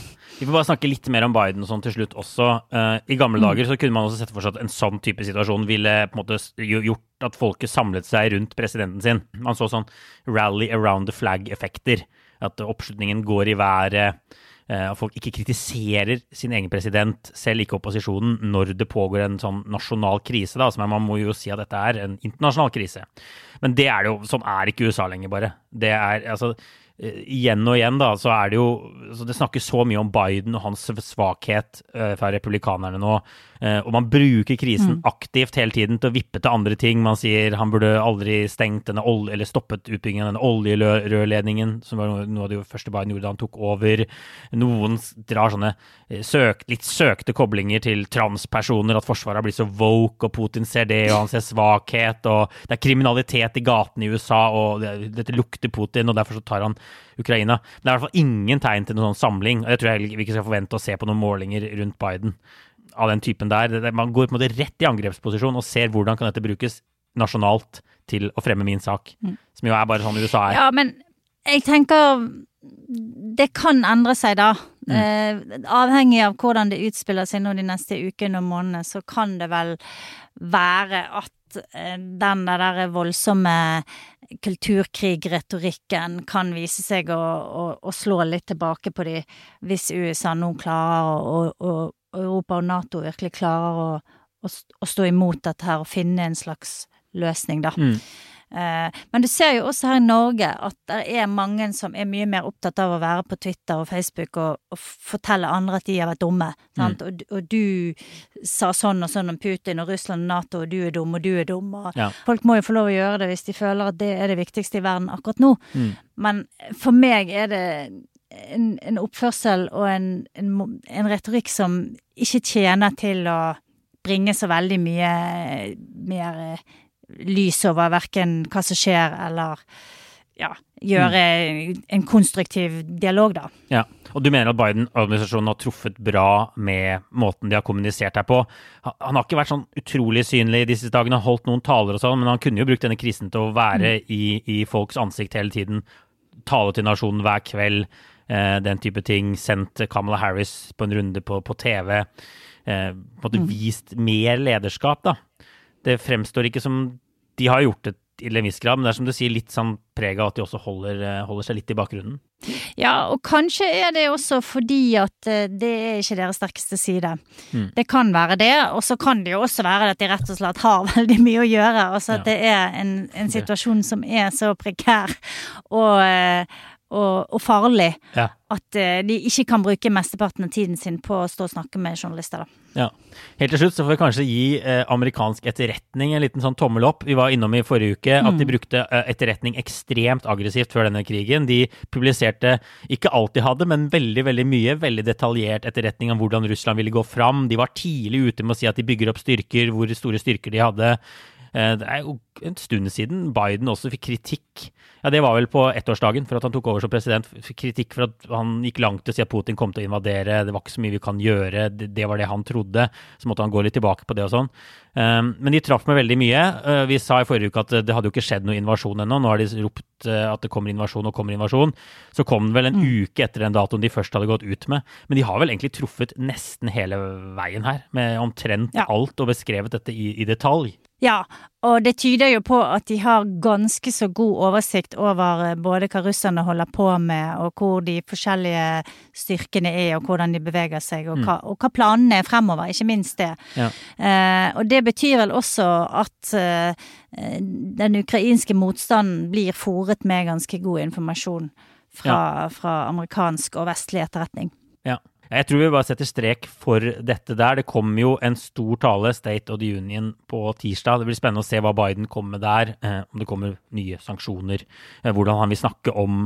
Vi får bare snakke litt mer om Biden og sånn til slutt også. Uh, I gamle mm. dager så kunne man også sett for seg at en sånn type situasjon ville på en måte gjort at folket samlet seg rundt presidenten sin. Man så sånn rally around the flag-effekter. At oppslutningen går i været. Uh, at folk ikke kritiserer sin egen president, selv ikke opposisjonen, når det pågår en sånn nasjonal krise. da, som Man må jo si at dette er en internasjonal krise. Men det er det jo, sånn er ikke USA lenger, bare. Det er, altså, Eh, igjen og igjen, da, så er det jo så Det snakkes så mye om Biden og hans svakhet uh, fra republikanerne nå. Uh, og man bruker krisen mm. aktivt hele tiden til å vippe til andre ting. Man sier han burde aldri stengt denne olje, eller stoppet utbyggingen av denne oljerørledningen, som var noe av det første Biden gjorde da han tok over. Noen drar sånne søk, litt søkte koblinger til transpersoner, at Forsvaret har blitt så woke, og Putin ser det, og han ser svakhet, og det er kriminalitet i gatene i USA, og det, dette lukter Putin, og derfor så tar han Ukraina. Men det er i hvert fall ingen tegn til noen sånn samling. og Jeg tror jeg vi ikke skal forvente å se på noen målinger rundt Biden av den typen der. Man går på en måte rett i angrepsposisjon og ser hvordan kan dette brukes nasjonalt til å fremme min sak. Mm. Som jo er bare sånn USA er. Ja, men jeg tenker det kan endre seg, da. Mm. Eh, avhengig av hvordan det utspiller seg nå de neste ukene og månedene, så kan det vel være at eh, den der voldsomme kulturkrigretorikken kan vise seg å, å, å, slå litt tilbake på de hvis USA nå klarer å, og Europa og Nato virkelig klarer å, å, stå imot dette her og finne en slags løsning, da. Mm. Eh, men du ser jo også her i Norge at det er mange som er mye mer opptatt av å være på Twitter og Facebook og, og fortelle andre at de har vært dumme. Mm. Og, og, du sa sånn og sånn om Putin og Russland og Nato, og du er dum og du er dum. Ja. Folk må jo få lov å gjøre det hvis de føler at det er det viktigste i verden akkurat nå. Mm. Men for meg er det en, en oppførsel og en, en, en retorikk som ikke tjener til å bringe så veldig mye mer eh, lys over verken hva som skjer, eller ja, gjøre mm. en konstruktiv dialog, da. Ja, og du mener at Biden-administrasjonen har truffet bra med måten de har kommunisert her på. Han har ikke vært sånn utrolig synlig disse dagene, har holdt noen taler og sånn, men han kunne jo brukt denne krisen til å være mm. i, i, folks ansikt hele tiden. Tale til nasjonen hver kveld, eh, den type ting. Sendt Kamala Harris på en runde på, på TV eh, på en måte mm. vist mer lederskap, da. Det fremstår ikke som De har gjort det til en viss grad, men det er som du sier, litt sånn preg av at de også holder, eh, holder, seg litt i bakgrunnen. Ja, og kanskje er det også fordi at eh, det er ikke deres sterkeste side. Mm. Det kan være det, og så kan det jo også være at de rett og slett har [LAUGHS] veldig mye å gjøre. Altså at ja. det er en, en, situasjon som er så prekær og, eh, og, og farlig ja. at uh, de ikke kan bruke mesteparten av tiden sin på å stå og snakke med journalister. da. Ja. Helt til slutt så får vi kanskje gi uh, amerikansk etterretning en liten sånn tommel opp. Vi var innom i forrige uke at de mm. brukte uh, etterretning ekstremt aggressivt før denne krigen. De publiserte ikke alt de hadde, men veldig veldig mye. Veldig detaljert etterretning om hvordan Russland ville gå fram. De var tidlig ute med å si at de bygger opp styrker, hvor store styrker de hadde. Eh, det er jo en stund siden Biden også fikk kritikk. Ja, Det var vel på ettårsdagen for at han tok over som president. Fikk kritikk for at han gikk langt til å si at Putin kom til å invadere. Det var ikke så mye vi kan gjøre. Det var det han trodde. Så måtte han gå litt tilbake på det og sånn. Um, men de traff meg veldig mye. Uh, vi sa i forrige uke at det hadde jo ikke skjedd noe invasjon ennå. Nå har de ropt at det kommer invasjon og kommer invasjon. Så kom den vel en mm. uke etter den datoen de først hadde gått ut med. Men de har vel egentlig truffet nesten hele veien her, med omtrent alt og beskrevet dette i, i detalj. Ja, og det tyder jo på at de har ganske så god oversikt over eh, både hva russerne holder på med, og hvor de forskjellige styrkene er, og hvordan de beveger seg, og mm. hva, og hva planene er fremover, ikke minst det. Ja. Eh, og det betyr vel også at eh, den ukrainske motstanden blir fòret med ganske god informasjon fra, ja. fra amerikansk og vestlig etterretning. Ja. Jeg tror vi bare setter strek for dette der. Det kommer jo en stor tale, State of the Union, på tirsdag. Det blir spennende å se hva Biden kommer med der. Eh, om det kommer nye sanksjoner. Eh, hvordan han vil snakke om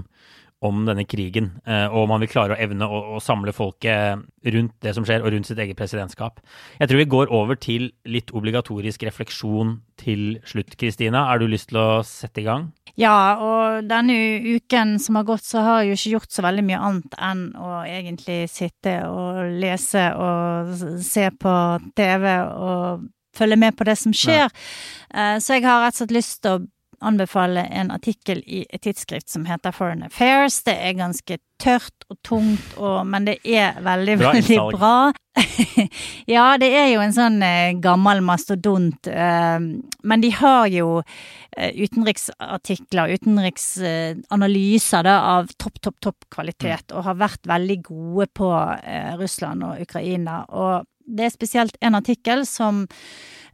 om denne krigen, eh, og om han vil klare å evne å, å, samle folket rundt det som skjer, og rundt sitt eget presidentskap. Jeg tror vi går over til litt obligatorisk refleksjon til slutt, Kristina. Har du lyst til å sette i gang? Ja, og denne uken som har gått, så har jeg jo ikke gjort så veldig mye annet enn å egentlig sitte og lese og se på TV og følge med på det som skjer. Ja. Eh, så jeg har rett og slett lyst til å anbefale en artikkel i et tidsskrift som heter Foreign Affairs. Det er ganske tørt og tungt, og, men det er veldig, bra veldig bra. [LAUGHS] ja, det er jo en sånn eh, gammel mastodont, eh, men de har jo eh, utenriksartikler, utenriksanalyser da, av topp, topp, topp kvalitet, mm. og har vært veldig gode på eh, Russland og Ukraina. Og det er spesielt en artikkel som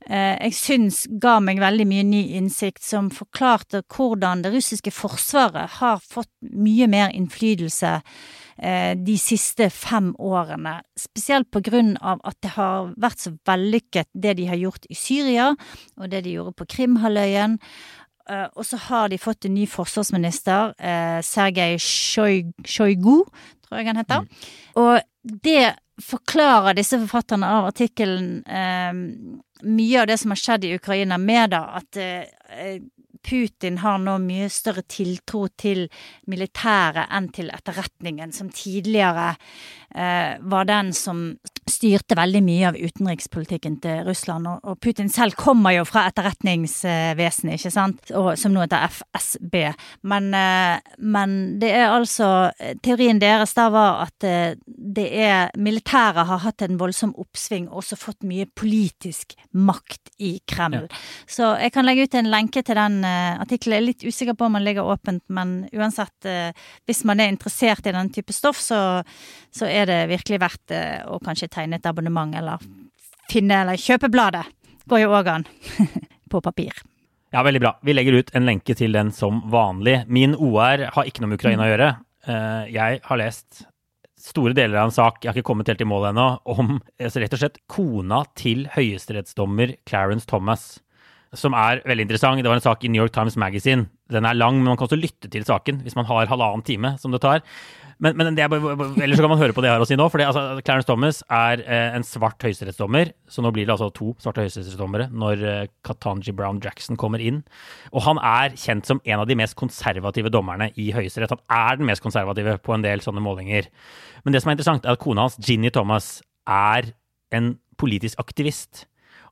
jeg syns ga meg veldig mye ny innsikt, som forklarte hvordan det russiske forsvaret har fått mye mer innflytelse eh, de siste fem årene. Spesielt på grunn av at det har vært så vellykket det de har gjort i Syria, og det de gjorde på Krimhalvøyen. Uh, og så har de fått en ny forsvarsminister, Sergej Sjojgu, tror jeg han heter. Mm. Og det forklarer disse forfatterne av artikkelen eh, mye av det som har skjedd i Ukraina med da, at eh, Putin har nå mye større tiltro til militæret enn til etterretningen, som tidligere eh, var den som styrte veldig mye av utenrikspolitikken til Russland. Og, Putin selv kommer jo fra etterretningsvesenet, ikke sant, og, som nå heter FSB. Men, eh, men, det er altså Teorien deres da var at eh, det er Militæret har hatt en voldsom oppsving og også fått mye politisk makt i Kreml. Ja. Så jeg kan legge ut en lenke til den uh, artikkelen. Jeg er litt usikker på om han ligger åpent, men uansett, uh, hvis man er interessert i den type stoff, så, så er det virkelig verdt uh, å kanskje tegne et abonnement, eller finne eller kjøpe bladet. Går jo òg an. [LAUGHS] på papir. Ja, veldig bra. Vi legger ut en lenke til den som vanlig. Min OR har ikke noe med Ukraina å gjøre. Eh, jeg har lest store deler av en sak, jeg har ikke kommet helt i mål ennå, om rett og slett kona til høyesterettsdommer Clarence Thomas. Som er veldig interessant. Det var en sak i New York Times Magazine. Den er lang, men man kan også lytte til saken hvis man har halvannen time, som det tar. Men, men det er, ellers så kan man høre på det jeg har å si nå. For altså, Clarence Thomas er eh, en svart høyesterettsdommer. Så nå blir det altså to svarte høyesterettsdommere når eh, Katanji Brown Jackson kommer inn. Og han er kjent som en av de mest konservative dommerne i Høyesterett. Han er den mest konservative på en del sånne målinger. Men det som er interessant, er at kona hans, Ginny Thomas, er en politisk aktivist.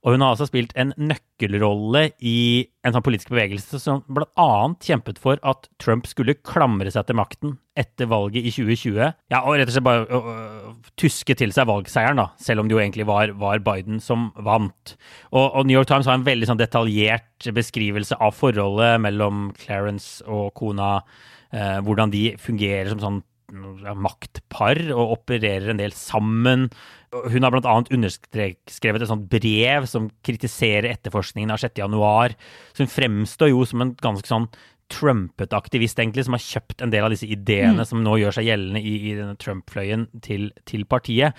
Og hun har altså spilt en nøkkelrolle i en sånn politisk bevegelse som bl.a. kjempet for at Trump skulle klamre seg til makten etter valget i 2020. Ja, og rett og slett bare uh, uh, tuske til seg valgseieren, da, selv om det jo egentlig var, var Biden som vant. Og, og, New York Times har en veldig sånn detaljert beskrivelse av forholdet mellom Clarence og kona. Uh, hvordan de fungerer som sånn maktpar og opererer en del sammen. Hun har bl.a. underskrevet et sånt brev som kritiserer etterforskningen av 6.1. Så hun fremstår jo som en ganske sånn trumpete aktivist, egentlig, som har kjøpt en del av disse ideene mm. som nå gjør seg gjeldende i, i denne Trump-fløyen til, til partiet.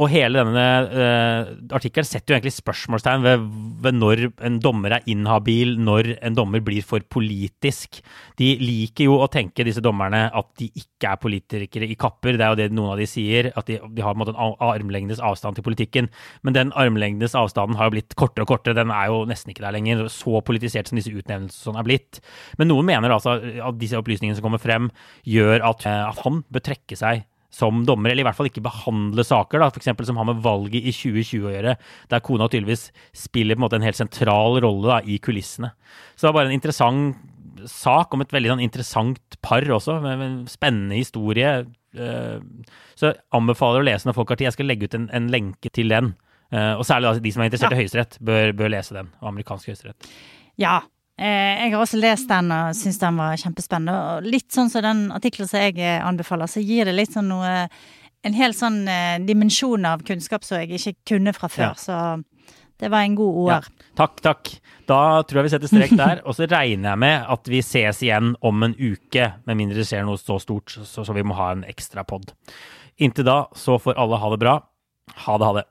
Og hele denne uh, artikkelen setter jo egentlig spørsmålstegn ved, ved, når en dommer er inhabil, når en dommer blir for politisk. De liker jo å tenke, disse dommerne, at de ikke er politikere i kapper. Det er jo det noen av de sier, at de, de har en, måte, en armlengdes avstand til politikken. Men den armlengdes avstanden har jo blitt kortere og kortere. Den er jo nesten ikke der lenger. Så politisert som disse utnevnelsene er blitt. Men noen mener altså at disse opplysningene som kommer frem, gjør at, uh, at han bør trekke seg som dommer, eller i hvert fall ikke behandle saker, da, f.eks. som har med valget i 2020 å gjøre, der kona tydeligvis spiller på en måte en helt sentral rolle da, i kulissene. Så det var bare en interessant sak om et veldig sånn, interessant par også, med en spennende historie. Eh, så jeg anbefaler å lese når folk har tid. Jeg skal legge ut en, en lenke til den. Eh, og særlig da, de som er interessert ja. i Høyesterett, bør, bør lese den, og amerikansk høyesterett. Ja, jeg har også lest den og syns den var kjempespennende. Og litt sånn som den artikkelen som jeg eh, anbefaler, så gir det litt sånn noe En hel sånn eh, dimensjon av kunnskap som jeg ikke kunne fra før. Ja. Så det var en god OR. Ja. Takk, takk. Da tror jeg vi setter strek der. Og så regner jeg med at vi ses igjen om en uke, med mindre det skjer noe så stort, så, så vi må ha en ekstra pod. Inntil da så får alle ha det bra. Ha det, ha det.